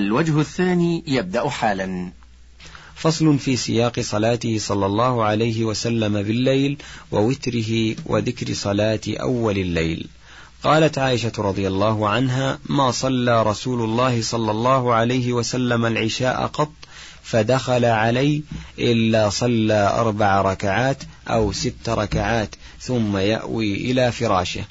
الوجه الثاني يبدأ حالا. فصل في سياق صلاته صلى الله عليه وسلم بالليل ووتره وذكر صلاة أول الليل. قالت عائشة رضي الله عنها ما صلى رسول الله صلى الله عليه وسلم العشاء قط فدخل علي إلا صلى أربع ركعات أو ست ركعات ثم يأوي إلى فراشه.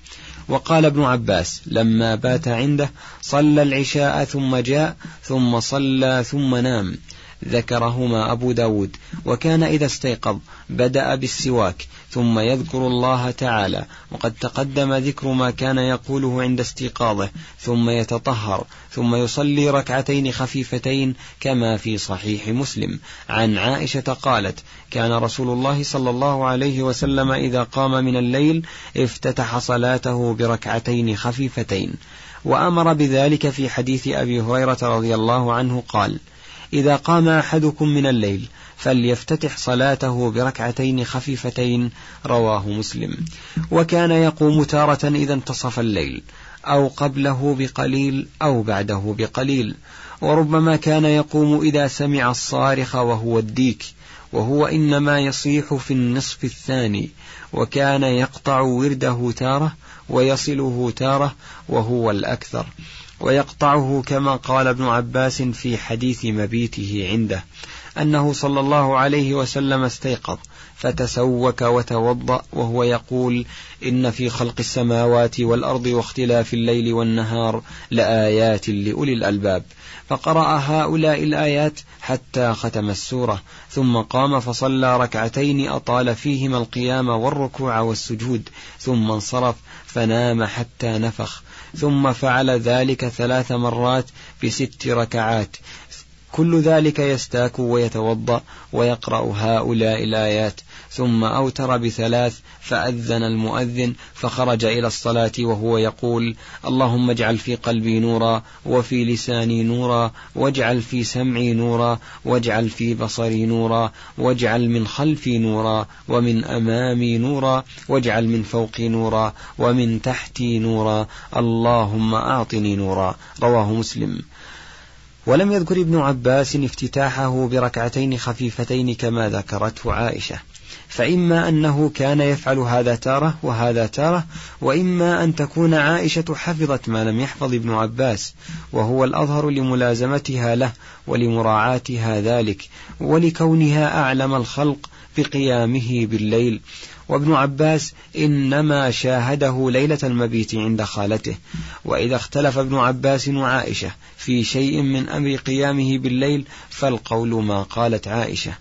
وقال ابن عباس لما بات عنده صلى العشاء ثم جاء ثم صلى ثم نام. ذكرهما أبو داود. وكان إذا استيقظ بدأ بالسواك ثم يذكر الله تعالى. وقد تقدم ذكر ما كان يقوله عند استيقاظه ثم يتطهر ثم يصلي ركعتين خفيفتين كما في صحيح مسلم. عن عائشة قالت كان رسول الله صلى الله عليه وسلم إذا قام من الليل افتتح صلاته بركعتين خفيفتين. وأمر بذلك في حديث أبي هريرة رضي الله عنه قال إذا قام أحدكم من الليل فليفتتح صلاته بركعتين خفيفتين. رواه مسلم. وكان يقوم تارة إذا انتصف الليل أو قبله بقليل أو بعده بقليل. وربما كان يقوم إذا سمع الصارخ وهو الديك. وهو إنما يصيح في النصف الثاني وكان يقطع ورده تارة ويصله تارة وهو الأكثر. ويقطعه كما قال ابن عباس في حديث مبيته عنده. أنه صلى الله عليه وسلم استيقظ فتسوك وتوضأ وهو يقول إن في خلق السماوات والأرض واختلاف الليل والنهار لآيات لأولي الألباب. فقرأ هؤلاء الآيات حتى ختم السورة ثم قام فصلى ركعتين أطال فيهما القيام والركوع والسجود ثم انصرف فنام حتى نفخ ثم فعل ذلك ثلاث مرات بست ركعات. كل ذلك يستاك ويتوضأ ويقرأ هؤلاء الآيات. ثم أوتر بثلاث فأذن المؤذن فخرج إلى الصلاة وهو يقول اللهم اجعل في قلبي نورا وفي لساني نورا واجعل في سمعي نورا واجعل في بصري نورا واجعل من خلفي نورا ومن أمامي نورا واجعل من فوقي نورا ومن تحتي نورا. اللهم أعطني نورا. رواه مسلم. ولم يذكر ابن عباس افتتاحه بركعتين خفيفتين كما ذكرته عائشة. فإما أنه كان يفعل هذا تارة وهذا تارة وإما أن تكون عائشة حفظت ما لم يحفظ ابن عباس وهو الأظهر لملازمتها له ولمراعاتها ذلك ولكونها أعلم الخلق بقيامه بالليل. وابن عباس إنما شاهده ليلة المبيت عند خالته. وإذا اختلف ابن عباس وعائشة في شيء من أمر قيامه بالليل فالقول ما قالت عائشة.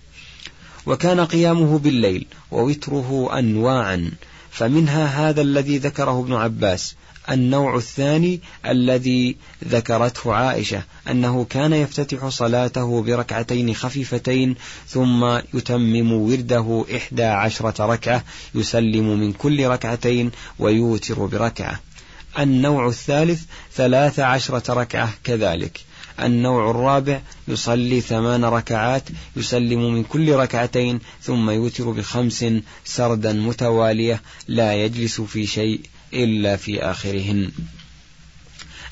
وكان قيامه بالليل ووتره أنواعا فمنها هذا الذي ذكره ابن عباس. النوع الثاني الذي ذكرته عائشة أنه كان يفتتح صلاته بركعتين خفيفتين ثم يتمم ورده إحدى عشرة ركعة يسلم من كل ركعتين ويوتر بركعة. النوع الثالث ثلاث عشرة ركعة كذلك. النوع الرابع يصلي ثمان ركعات يسلم من كل ركعتين ثم يوتر بخمس سردا متوالية لا يجلس في شيء إلا في آخرهن.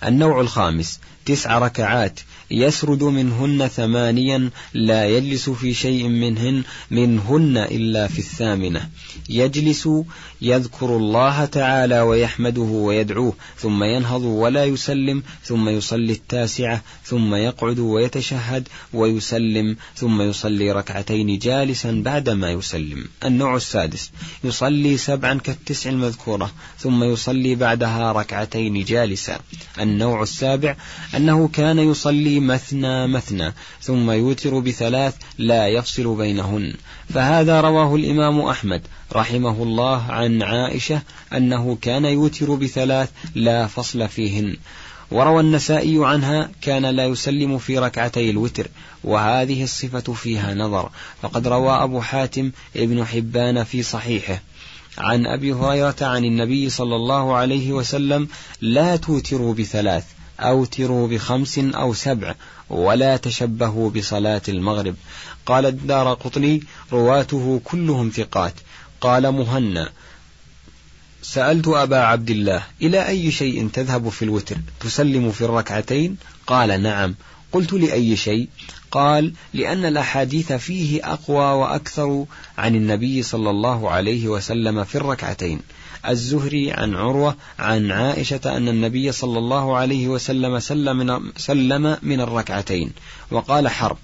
النوع الخامس تسع ركعات يسرد منهن ثمانيا لا يجلس في شيء منهن منهن إلا في الثامنة. يجلس يذكر الله تعالى ويحمده ويدعوه ثم ينهض ولا يسلم ثم يصلي التاسعة ثم يقعد ويتشهد ويسلم ثم يصلي ركعتين جالسا بعدما يسلم. النوع السادس يصلي سبعا كالتسع المذكورة ثم يصلي بعدها ركعتين جالسا. النوع السابع أنه كان يصلي مثنى مثنى ثم يوتر بثلاث لا يفصل بينهن. فهذا رواه الإمام أحمد رحمه الله عن عائشة أنه كان يوتر بثلاث لا فصل فيهن. وروى النسائي عنها كان لا يسلم في ركعتي الوتر وهذه الصفة فيها نظر. فقد روى أبو حاتم ابن حبان في صحيحه. عن أبي هريرة عن النبي صلى الله عليه وسلم لا توتروا بثلاث أوتروا بخمس أو سبع ولا تشبهوا بصلاة المغرب. قال الدار قطني رواته كلهم ثقات. قال مهنا سألت أبا عبد الله إلى أي شيء تذهب في الوتر؟ تسلم في الركعتين؟ قال نعم. قلت لأي شيء؟ قال لأن الأحاديث فيه أقوى وأكثر عن النبي صلى الله عليه وسلم في الركعتين. الزهري عن عروة عن عائشة أن النبي صلى الله عليه وسلم سلم من, سلم من الركعتين وقال حرب.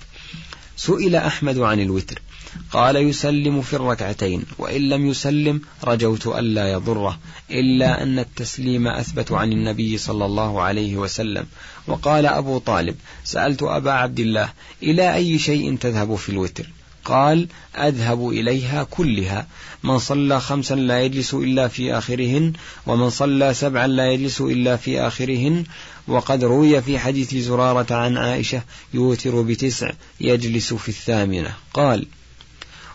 سئل أحمد عن الوتر. قال يسلم في الركعتين وإن لم يسلم رجوت ألا يضره إلا أن التسليم أثبت عن النبي صلى الله عليه وسلم. وقال أبو طالب سألت أبا عبد الله إلى أي شيء تذهب في الوتر؟ قال أذهب إليها كلها. من صلى خمسا لا يجلس إلا في آخرهن ومن صلى سبعا لا يجلس إلا في آخرهن. وقد روي في حديث زرارة عن عائشة يوتر بتسع يجلس في الثامنة. قال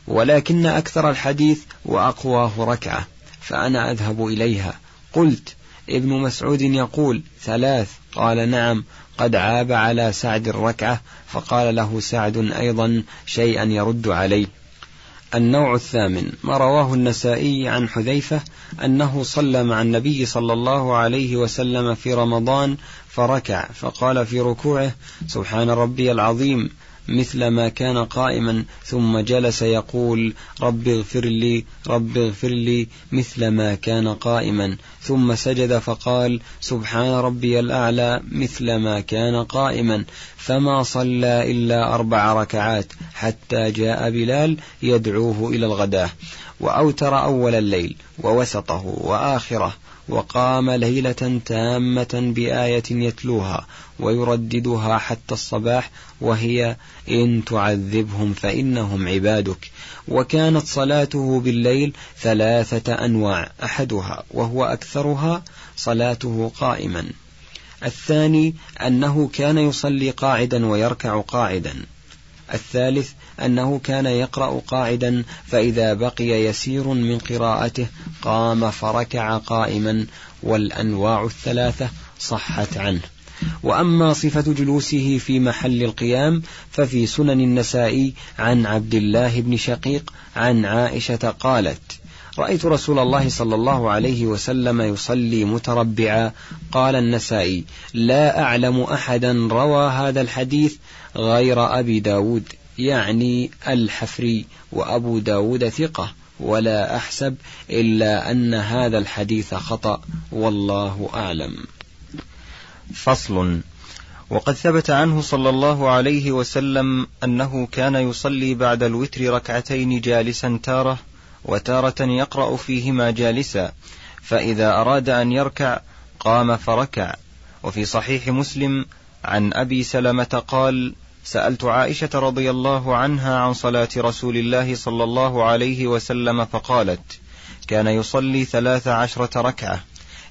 ولكن أكثر الحديث وأقواه ركعة فأنا أذهب إليها. قلت ابن مسعود يقول ثلاث. قال نعم. قد عاب على سعد الركعة فقال له سعد أيضا شيئا يرد عليه. النوع الثامن ما رواه النسائي عن حذيفة أنه صلى مع النبي صلى الله عليه وسلم في رمضان فركع فقال في ركوعه سبحان ربي العظيم. مثل ما كان قائما ثم جلس يقول رب اغفر لي رب اغفر لي مثل ما كان قائما. ثم سجد فقال سبحان ربي الأعلى مثل ما كان قائما. فما صلى إلا أربع ركعات حتى جاء بلال يدعوه إلى الغداة. وأوتر أول الليل ووسطه وآخره وقام ليلة تامة بآية يتلوها ويرددها حتى الصباح وهي إن تعذبهم فإنهم عبادك. وكانت صلاته بالليل ثلاثة أنواع أحدها وهو أكثرها صلاته قائما. الثاني أنه كان يصلي قاعدا ويركع قاعدا. الثالث أنه كان يقرأ قاعدا فإذا بقي يسير من قراءته قام فركع قائما والأنواع الثلاثة صحت عنه. وأما صفة جلوسه في محل القيام ففي سنن النسائي عن عبد الله بن شقيق عن عائشة قالت رأيت رسول الله صلى الله عليه وسلم يصلي متربعا قال النسائي لا أعلم أحدا روى هذا الحديث غير أبي داود يعني الحفري وأبو داود ثقة ولا أحسب إلا أن هذا الحديث خطأ والله أعلم. فصل. وقد ثبت عنه صلى الله عليه وسلم أنه كان يصلي بعد الوتر ركعتين جالسا تارة وتارة يقرأ فيهما جالسا فإذا أراد أن يركع قام فركع. وفي صحيح مسلم عن أبي سلمة قال سألت عائشة رضي الله عنها عن صلاة رسول الله صلى الله عليه وسلم فقالت كان يصلي ثلاث عشرة ركعة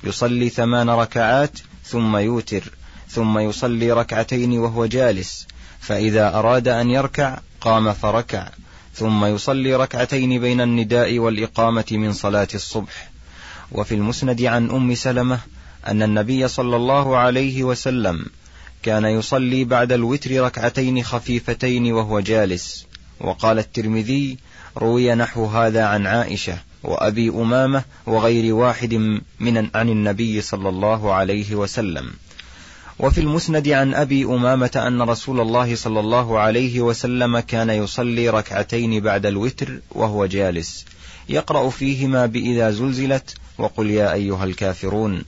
يصلي ثمان ركعات ثم يوتر ثم يصلي ركعتين وهو جالس فإذا أراد أن يركع قام فركع ثم يصلي ركعتين بين النداء والإقامة من صلاة الصبح وفي المسند عن أم سلمة أن النبي صلى الله عليه وسلم كان يصلي بعد الوتر ركعتين خفيفتين وهو جالس. وقال الترمذي روي نحو هذا عن عائشة وأبي أمامة وغير واحد من عن النبي صلى الله عليه وسلم. وفي المسند عن أبي أمامة أن رسول الله صلى الله عليه وسلم كان يصلي ركعتين بعد الوتر وهو جالس. يقرأ فيهما بإذا زلزلت وقل يا أيها الكافرون.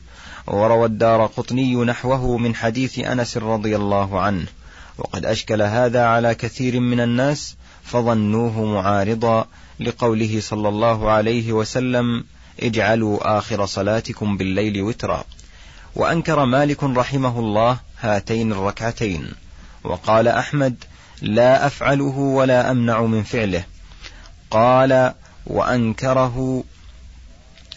وروى الدار قطني نحوه من حديث أنس رضي الله عنه. وقد أشكل هذا على كثير من الناس فظنوه معارضا لقوله صلى الله عليه وسلم اجعلوا آخر صلاتكم بالليل وترا. وأنكر مالك رحمه الله هاتين الركعتين. وقال أحمد لا أفعله ولا أمنع من فعله. قال وأنكره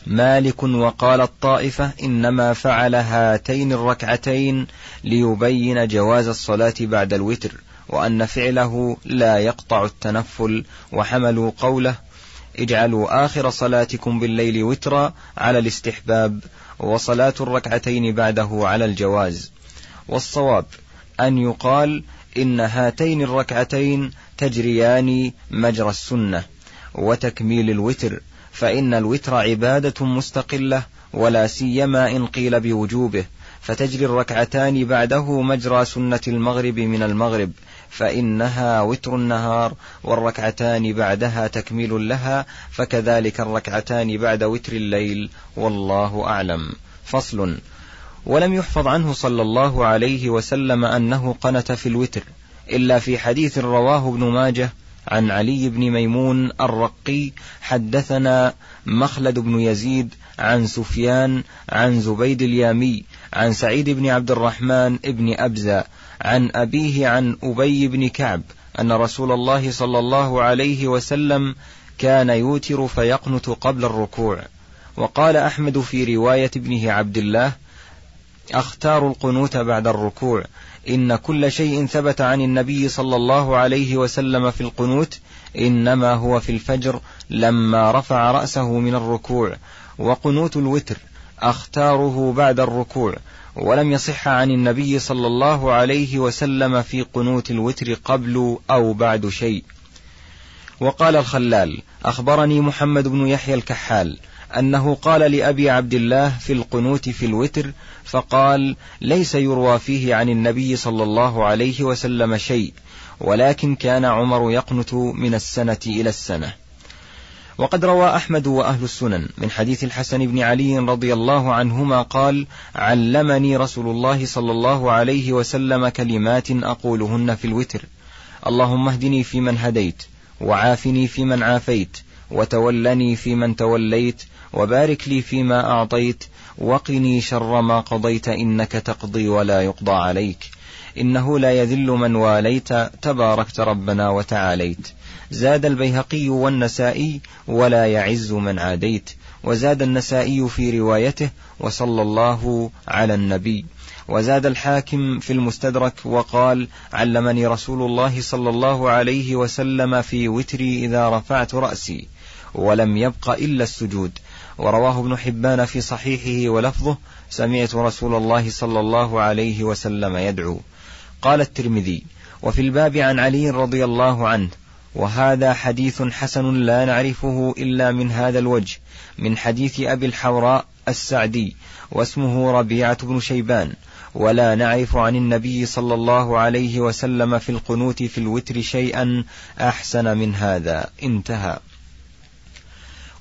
مالك وقال الطائفة إنما فعل هاتين الركعتين ليبين جواز الصلاة بعد الوتر وأن فعله لا يقطع التنفل. وحملوا قوله اجعلوا آخر صلاتكم بالليل وترا على الاستحباب وصلاة الركعتين بعده على الجواز. والصواب أن يقال إن هاتين الركعتين تجريان مجرى السنة وتكميل الوتر. فإن الوتر عبادة مستقلة ولا سيما إن قيل بوجوبه. فتجري الركعتان بعده مجرى سنة المغرب من المغرب فإنها وتر النهار والركعتان بعدها تكميل لها فكذلك الركعتان بعد وتر الليل والله أعلم. فصل. ولم يحفظ عنه صلى الله عليه وسلم أنه قنت في الوتر إلا في حديث رواه ابن ماجه عن علي بن ميمون الرقي حدثنا مخلد بن يزيد عن سفيان عن زبيد اليامي عن سعيد بن عبد الرحمن بن أبزة عن أبيه عن أبي بن كعب أن رسول الله صلى الله عليه وسلم كان يوتر فيقنت قبل الركوع. وقال أحمد في رواية ابنه عبد الله أختار القنوت بعد الركوع. إن كل شيء ثبت عن النبي صلى الله عليه وسلم في القنوت إنما هو في الفجر لما رفع رأسه من الركوع وقنوت الوتر أختاره بعد الركوع ولم يصح عن النبي صلى الله عليه وسلم في قنوت الوتر قبل أو بعد شيء. وقال الخلال أخبرني محمد بن يحيى الكحال أنه قال لأبي عبد الله في القنوت في الوتر فقال ليس يروى فيه عن النبي صلى الله عليه وسلم شيء ولكن كان عمر يقنت من السنة إلى السنة. وقد روى أحمد وأهل السنن من حديث الحسن بن علي رضي الله عنهما قال علمني رسول الله صلى الله عليه وسلم كلمات أقولهن في الوتر اللهم اهدني فيمن هديت وعافني فيمن عافيت وتولني فيمن توليت وبارك لي فيما أعطيت وقني شر ما قضيت إنك تقضي ولا يقضى عليك. إنه لا يذل من واليت تباركت ربنا وتعاليت. زاد البيهقي والنسائي ولا يعز من عاديت. وزاد النسائي في روايته وصلى الله على النبي. وزاد الحاكم في المستدرك وقال علمني رسول الله صلى الله عليه وسلم في وتري إذا رفعت رأسي ولم يبق إلا السجود. ورواه ابن حبان في صحيحه ولفظه سمعت رسول الله صلى الله عليه وسلم يدعو. قال الترمذي وفي الباب عن علي رضي الله عنه وهذا حديث حسن لا نعرفه إلا من هذا الوجه من حديث أبي الحوراء السعدي واسمه ربيعة بن شيبان ولا نعرف عن النبي صلى الله عليه وسلم في القنوت في الوتر شيئا أحسن من هذا. انتهى.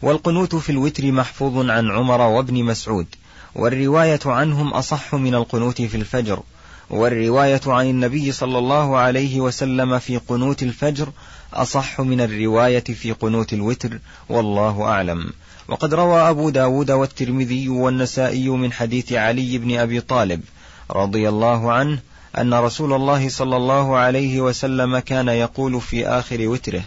والقنوت في الوتر محفوظ عن عمر وابن مسعود والرواية عنهم أصح من القنوت في الفجر والرواية عن النبي صلى الله عليه وسلم في قنوت الفجر أصح من الرواية في قنوت الوتر والله أعلم. وقد روى أبو داود والترمذي والنسائي من حديث علي بن أبي طالب رضي الله عنه أن رسول الله صلى الله عليه وسلم كان يقول في آخر وتره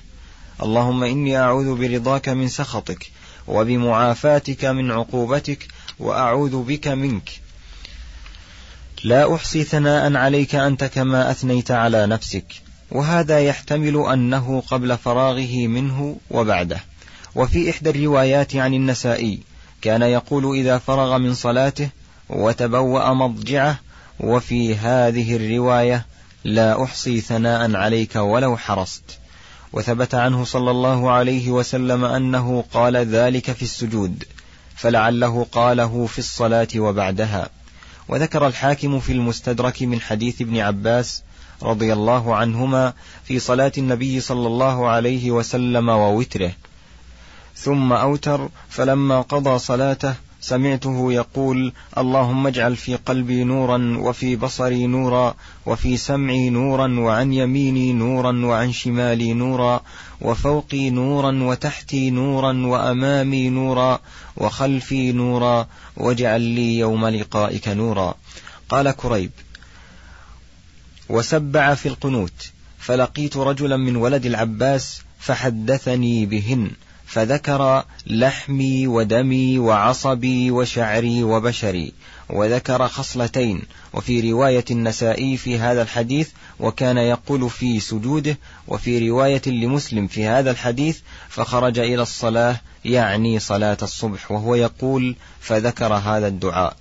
اللهم إني أعوذ برضاك من سخطك وبمعافاتك من عقوبتك وأعوذ بك منك. لا أحصي ثناء عليك أنت كما أثنيت على نفسك وهذا يحتمل أنه قبل فراغه منه وبعده. وفي إحدى الروايات عن النسائي كان يقول إذا فرغ من صلاته وتبوأ مضجعه وفي هذه الرواية لا أحصي ثناء عليك ولو حرصت. وثبت عنه صلى الله عليه وسلم أنه قال ذلك في السجود فلعله قاله في الصلاة وبعدها. وذكر الحاكم في المستدرك من حديث ابن عباس رضي الله عنهما في صلاة النبي صلى الله عليه وسلم ووتره. ثم أوتر فلما قضى صلاته سمعته يقول اللهم اجعل في قلبي نورا وفي بصري نورا وفي سمعي نورا وعن يميني نورا وعن شمالي نورا وفوقي نورا وتحتي نورا وأمامي نورا وخلفي نورا واجعل لي يوم لقائك نورا. قال كريب وسبع في القنوت فلقيت رجلا من ولد العباس فحدثني بهن فذكر لحمي ودمي وعصبي وشعري وبشري وذكر خصلتين وفي رواية النسائي في هذا الحديث وكان يقول في سجوده وفي رواية لمسلم في هذا الحديث فخرج إلى الصلاة يعني صلاة الصبح وهو يقول فذكر هذا الدعاء.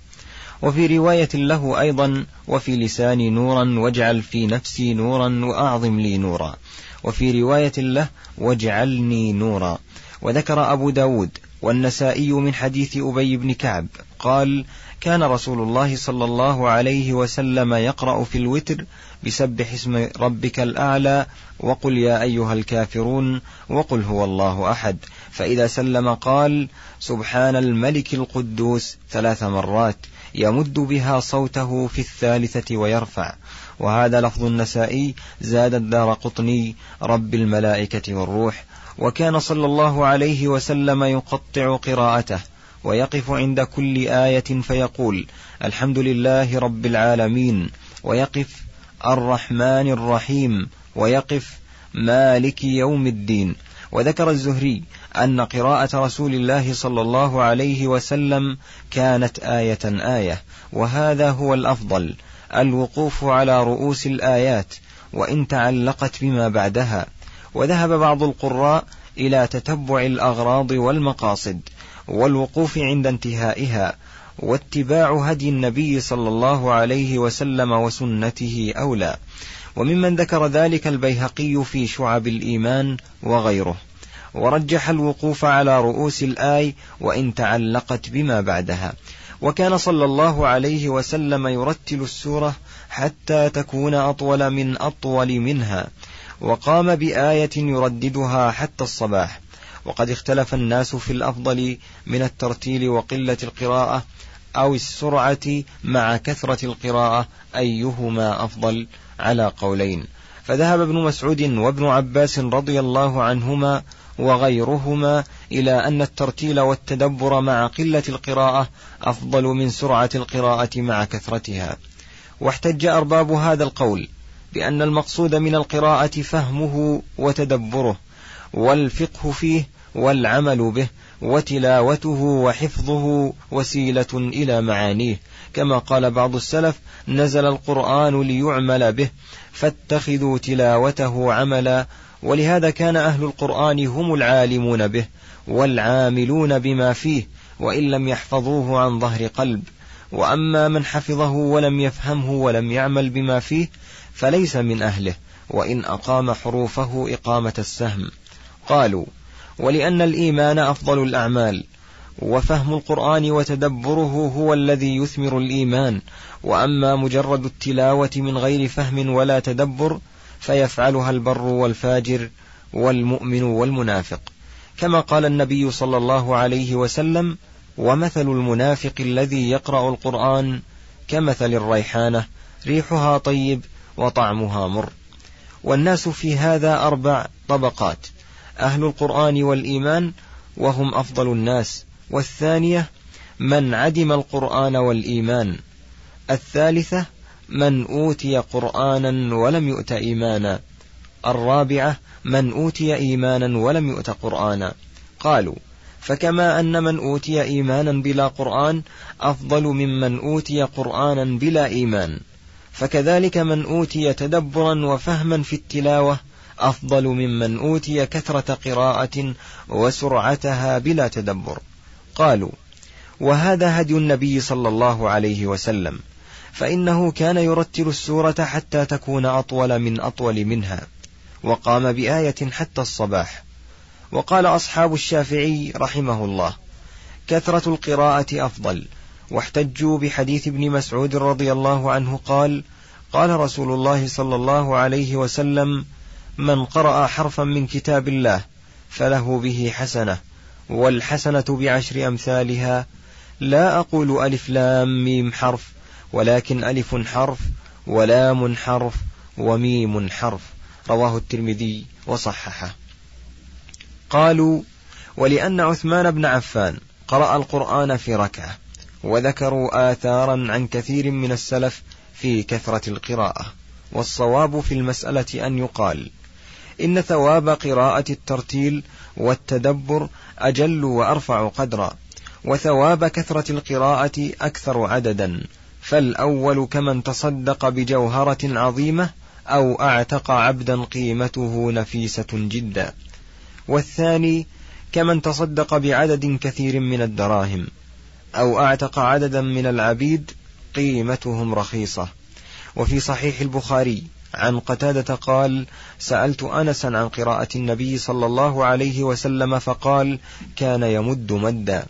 وفي رواية له أيضا وفي لساني نورا واجعل في نفسي نورا وأعظم لي نورا. وفي رواية له واجعلني نورا. وذكر أبو داود والنسائي من حديث أبي بن كعب قال كان رسول الله صلى الله عليه وسلم يقرأ في الوتر بسبح اسم ربك الأعلى وقل يا أيها الكافرون وقل هو الله أحد. فإذا سلم قال سبحان الملك القدوس ثلاث مرات يمد بها صوته في الثالثة ويرفع. وهذا لفظ النسائي زاد الدار قطني رب الملائكة والروح. وكان صلى الله عليه وسلم يقطع قراءته ويقف عند كل آية فيقول الحمد لله رب العالمين ويقف الرحمن الرحيم ويقف مالك يوم الدين. وذكر الزهري أن قراءة رسول الله صلى الله عليه وسلم كانت آية آية وهذا هو الأفضل الوقوف على رؤوس الآيات وإن تعلقت بما بعدها. وذهب بعض القراء إلى تتبع الأغراض والمقاصد والوقوف عند انتهائها واتباع هدي النبي صلى الله عليه وسلم وسنته أولى. وممن ذكر ذلك البيهقي في شعب الإيمان وغيره. ورجح الوقوف على رؤوس الآي وإن تعلقت بما بعدها. وكان صلى الله عليه وسلم يرتل السورة حتى تكون أطول من أطول منها. وقام بآية يرددها حتى الصباح. وقد اختلف الناس في الأفضل من الترتيل وقلة القراءة أو السرعة مع كثرة القراءة أيهما أفضل على قولين. فذهب ابن مسعود وابن عباس رضي الله عنهما وغيرهما إلى أن الترتيل والتدبر مع قلة القراءة أفضل من سرعة القراءة مع كثرتها. واحتج أرباب هذا القول بأن المقصود من القراءة فهمه وتدبره والفقه فيه والعمل به وتلاوته وحفظه وسيلة إلى معانيه. كما قال بعض السلف نزل القرآن ليعمل به فاتخذوا تلاوته عملا ولهذا كان أهل القرآن هم العالمون به والعاملون بما فيه وإن لم يحفظوه عن ظهر قلب. وأما من حفظه ولم يفهمه ولم يعمل بما فيه فليس من أهله وإن أقام حروفه إقامة السهم. قالوا ولأن الإيمان أفضل الأعمال وفهم القرآن وتدبره هو الذي يثمر الإيمان. وأما مجرد التلاوة من غير فهم ولا تدبر فيفعلها البر والفاجر والمؤمن والمنافق. كما قال النبي صلى الله عليه وسلم ومثل المنافق الذي يقرأ القرآن كمثل الريحانة ريحها طيب وطعمها مر. والناس في هذا أربع طبقات أهل القرآن والإيمان وهم أفضل الناس والثانية من عدم القرآن والإيمان الثالثة من أوتي قرآنا ولم يؤت إيمانا الرابعة من أوتي إيمانا ولم يؤت قرآنا. قالوا فكما أن من أوتي إيمانا بلا قرآن أفضل ممن أوتي قرآنا بلا إيمان. فكذلك من أوتي تدبرا وفهما في التلاوة أفضل ممن أوتي كثرة قراءة وسرعتها بلا تدبر. قالوا وهذا هدي النبي صلى الله عليه وسلم فإنه كان يرتل السورة حتى تكون أطول من أطول منها وقام بآية حتى الصباح. وقال أصحاب الشافعي رحمه الله كثرة القراءة أفضل واحتجوا بحديث ابن مسعود رضي الله عنه قال قال رسول الله صلى الله عليه وسلم من قرأ حرفا من كتاب الله فله به حسنة والحسنة بعشر أمثالها لا أقول ألف لام ميم حرف ولكن ألف حرف ولام حرف وميم حرف. رواه الترمذي وصححه. قالوا ولأن عثمان بن عفان قرأ القرآن في ركعة وذكروا آثارا عن كثير من السلف في كثرة القراءة والصواب في المسألة أن يقال إن ثواب قراءة الترتيل والتدبر أجل وأرفع قدرا وثواب كثرة القراءة أكثر عددا فالأول كمن تصدق بجوهرة عظيمة أو أعتق عبدا قيمته نفيسة جدا والثاني كمن تصدق بعدد كثير من الدراهم. أو أعتق عددا من العبيد قيمتهم رخيصة. وفي صحيح البخاري عن قتادة قال سألت أنسا عن قراءة النبي صلى الله عليه وسلم فقال كان يمد مدا.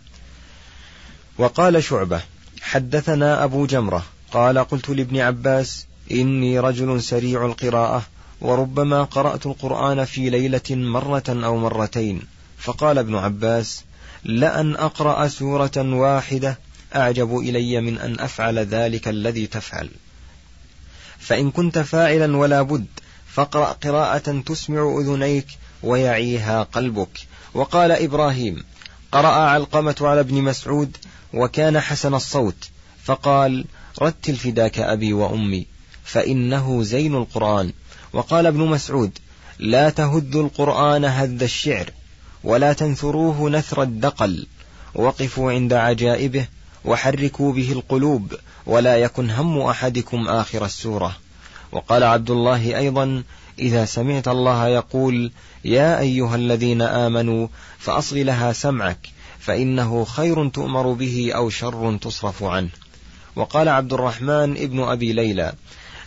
وقال شعبة حدثنا أبو جمرة قال قلت لابن عباس إني رجل سريع القراءة وربما قرأت القرآن في ليلة مرة أو مرتين. فقال ابن عباس لأن أقرأ سورة واحدة أعجب إلي من أن أفعل ذلك الذي تفعل. فإن كنت فاعلا ولا بد فاقرأ قراءة تسمع أذنيك ويعيها قلبك. وقال إبراهيم قرأ علقمة على ابن مسعود وكان حسن الصوت فقال رتل فداك أبي وأمي فإنه زين القرآن. وقال ابن مسعود لا تهدوا القرآن هذ الشعر. ولا تنثروه نثر الدقل. وقفوا عند عجائبه وحركوا به القلوب ولا يكن هم أحدكم آخر السورة. وقال عبد الله أيضا إذا سمعت الله يقول يا أيها الذين آمنوا فأصغ لها سمعك فإنه خير تؤمر به أو شر تصرف عنه. وقال عبد الرحمن ابن أبي ليلى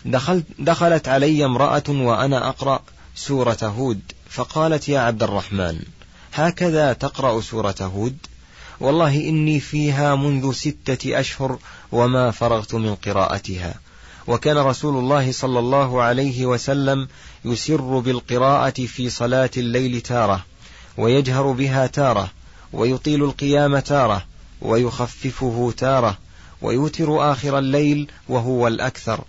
دخلت, دخلت علي امرأة وأنا أقرأ سورة هود فقالت يا عبد الرحمن. هكذا تقرأ سورة هود والله إني فيها منذ ستة أشهر وما فرغت من قراءتها. وكان رسول الله صلى الله عليه وسلم يسر بالقراءة في صلاة الليل تارة ويجهر بها تارة ويطيل القيام تارة ويخففه تارة ويوتر آخر الليل وهو الأكثر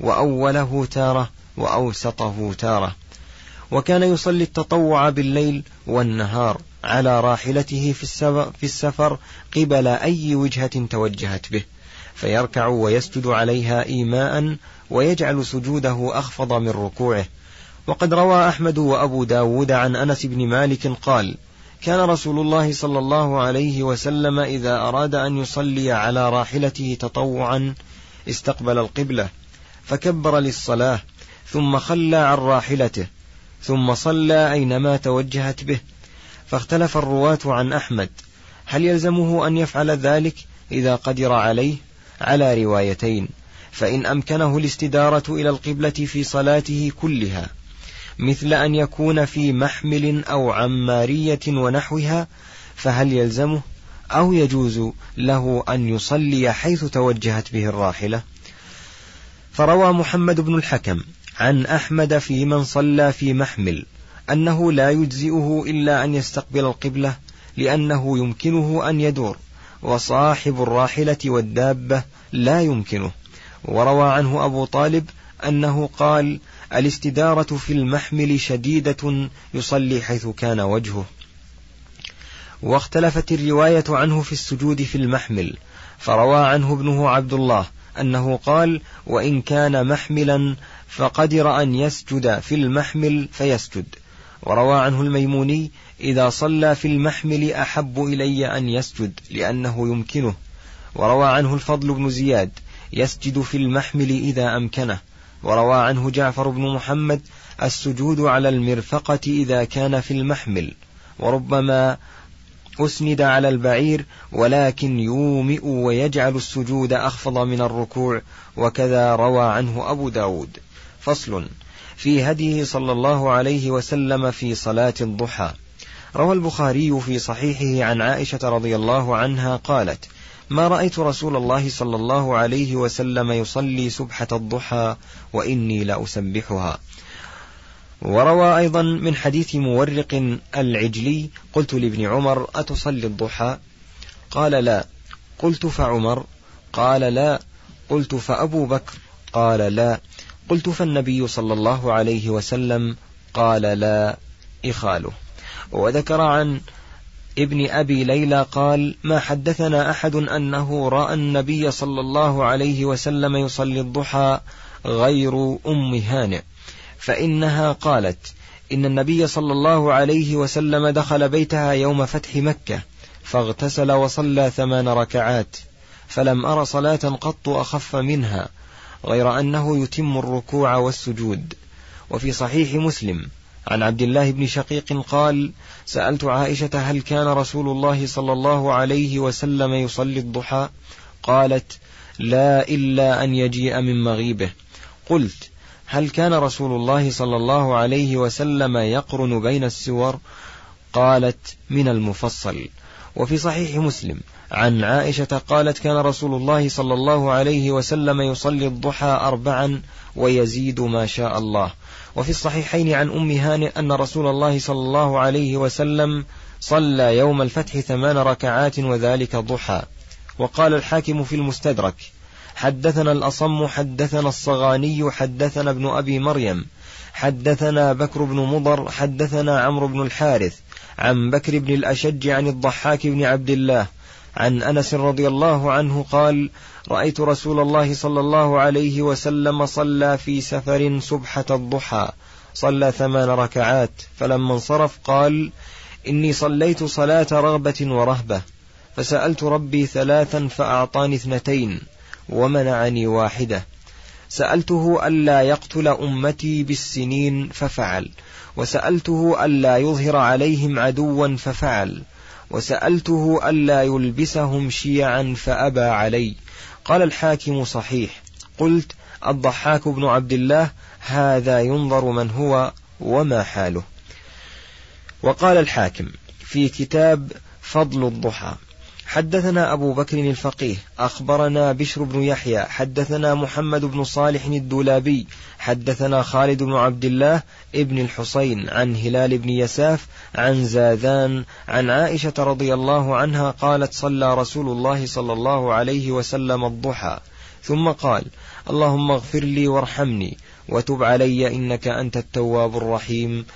وأوله تارة وأوسطه تارة. وكان يصلي التطوع بالليل والنهار على راحلته في السفر قبل أي وجهة توجهت به فيركع ويسجد عليها إيماء ويجعل سجوده أخفض من ركوعه. وقد روى أحمد وأبو داود عن أنس بن مالك قال كان رسول الله صلى الله عليه وسلم إذا أراد أن يصلي على راحلته تطوعا استقبل القبلة فكبر للصلاة ثم خلى عن راحلته ثم صلى أينما توجهت به. فاختلف الرواة عن أحمد. هل يلزمه أن يفعل ذلك إذا قدر عليه؟ على روايتين. فإن أمكنه الاستدارة إلى القبلة في صلاته كلها. مثل أن يكون في محمل أو عمارية ونحوها فهل يلزمه؟ أو يجوز له أن يصلي حيث توجهت به الراحلة؟ فروى محمد بن الحكم عن أحمد في من صلى في محمل أنه لا يجزئه إلا أن يستقبل القبلة لأنه يمكنه أن يدور وصاحب الراحلة والدابة لا يمكنه. وروى عنه أبو طالب أنه قال الاستدارة في المحمل شديدة يصلي حيث كان وجهه. واختلفت الرواية عنه في السجود في المحمل فروى عنه ابنه عبد الله أنه قال وإن كان محملا فقدر أن يسجد في المحمل فيسجد. وروى عنه الميموني إذا صلى في المحمل أحب إلي أن يسجد لأنه يمكنه. وروى عنه الفضل بن زياد يسجد في المحمل إذا أمكنه. وروى عنه جعفر بن محمد السجود على المرفقة إذا كان في المحمل. وربما أسند على البعير ولكن يومئ ويجعل السجود أخفض من الركوع وكذا روى عنه أبو داود. فصل في هديه صلى الله عليه وسلم في صلاة الضحى. روى البخاري في صحيحه عن عائشة رضي الله عنها قالت ما رأيت رسول الله صلى الله عليه وسلم يصلي سبحة الضحى وإني لأسبحها. وروى أيضا من حديث مورق العجلي قلت لابن عمر أتصلي الضحى؟ قال لا. قلت فعمر. قال لا. قلت فأبو بكر؟ قال لا. قلت فالنبي صلى الله عليه وسلم؟ قال لا. إخاله. وذكر عن ابن أبي ليلى قال ما حدثنا أحد أنه رأى النبي صلى الله عليه وسلم يصلي الضحى غير أم هانئ. فإنها قالت إن النبي صلى الله عليه وسلم دخل بيتها يوم فتح مكة فاغتسل وصلى ثمان ركعات فلم أر صلاة قط أخف منها غير أنه يتم الركوع والسجود. وفي صحيح مسلم عن عبد الله بن شقيق قال سألت عائشة هل كان رسول الله صلى الله عليه وسلم يصلي الضحى؟ قالت لا إلا أن يجيء من مغيبه. قلت هل كان رسول الله صلى الله عليه وسلم يقرن بين السور؟ قالت من المفصل. وفي صحيح مسلم عن عائشة قالت كان رسول الله صلى الله عليه وسلم يصلي الضحى أربعا ويزيد ما شاء الله. وفي الصحيحين عن أم هانئ أن رسول الله صلى الله عليه وسلم صلى يوم الفتح ثمان ركعات وذلك ضحى. وقال الحاكم في المستدرك حدثنا الأصم حدثنا الصغاني حدثنا ابن أبي مريم حدثنا بكر بن مضر حدثنا عمرو بن الحارث عن بكر بن الأشج عن الضحاك بن عبد الله عن أنس رضي الله عنه قال رأيت رسول الله صلى الله عليه وسلم صلى في سفر سبحة الضحى صلى ثمان ركعات فلما انصرف قال إني صليت صلاة رغبة ورهبة فسألت ربي ثلاثا فأعطاني اثنتين. ومنعني واحدة. سألته ألا يقتل أمتي بالسنين ففعل. وسألته ألا يظهر عليهم عدوا ففعل. وسألته ألا يلبسهم شيعا فأبى علي. قال الحاكم صحيح. قلت الضحاك بن عبد الله هذا ينظر من هو وما حاله. وقال الحاكم في كتاب فضل الضحى. حدثنا أبو بكر الفقيه أخبرنا بشر بن يحيى حدثنا محمد بن صالح الدولابي حدثنا خالد بن عبد الله ابن الحسين عن هلال بن يساف عن زاذان عن عائشة رضي الله عنها قالت صلى رسول الله صلى الله عليه وسلم الضحى ثم قال اللهم اغفر لي وارحمني وتب علي إنك أنت التواب الرحيم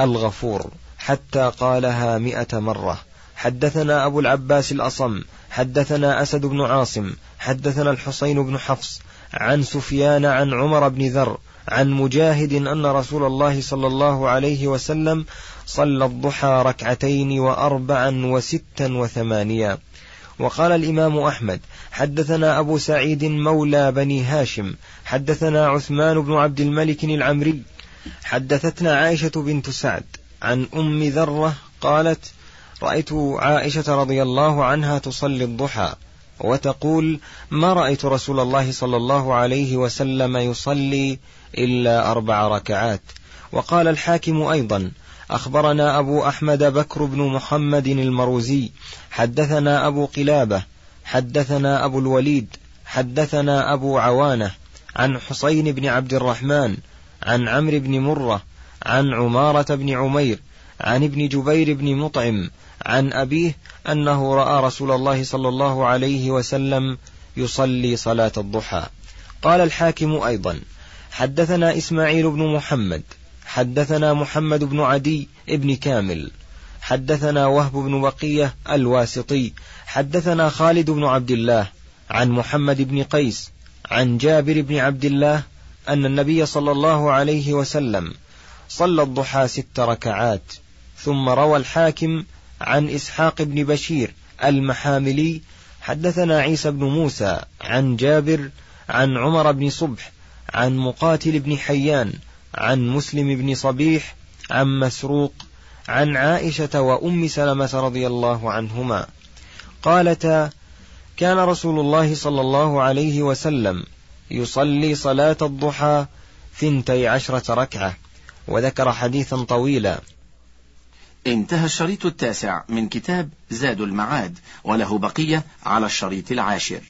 الغفور حتى قالها مئة مرة. حدثنا أبو العباس الأصم حدثنا أسد بن عاصم حدثنا الحسين بن حفص عن سفيان عن عمر بن ذر عن مجاهد أن رسول الله صلى الله عليه وسلم صلى الضحى ركعتين وأربعا وستا وثمانيا وقال الإمام أحمد حدثنا أبو سعيد مولى بني هاشم حدثنا عثمان بن عبد الملك العمري حدثتنا عائشة بنت سعد عن أم ذرة قالت رأيت عائشة رضي الله عنها تصلي الضحى وتقول ما رأيت رسول الله صلى الله عليه وسلم يصلي إلا أربع ركعات. وقال الحاكم أيضا أخبرنا أبو أحمد بكر بن محمد المروزي حدثنا أبو قلابة حدثنا أبو الوليد حدثنا أبو عوانة عن حسين بن عبد الرحمن عن عمرو بن مرة عن عمارة بن عمير عن ابن جبير بن مطعم عن أبيه أنه رأى رسول الله صلى الله عليه وسلم يصلي صلاة الضحى. قال الحاكم أيضا حدثنا إسماعيل بن محمد حدثنا محمد بن عدي ابن كامل حدثنا وهب بن بقية الواسطي حدثنا خالد بن عبد الله عن محمد بن قيس عن جابر بن عبد الله أن النبي صلى الله عليه وسلم صلى الضحى ست ركعات ثم روى الحاكم عن إسحاق بن بشير المحاملي حدثنا عيسى بن موسى عن جابر عن عمر بن صبح عن مقاتل بن حيان عن مسلم بن صبيح عن مسروق عن عائشة وأم سلمة رضي الله عنهما. قالتا كان رسول الله صلى الله عليه وسلم يصلي صلاة الضحى ثنتي عشرة ركعة وذكر حديثا طويلا. انتهى الشريط التاسع من كتاب زاد المعاد وله بقية على الشريط العاشر.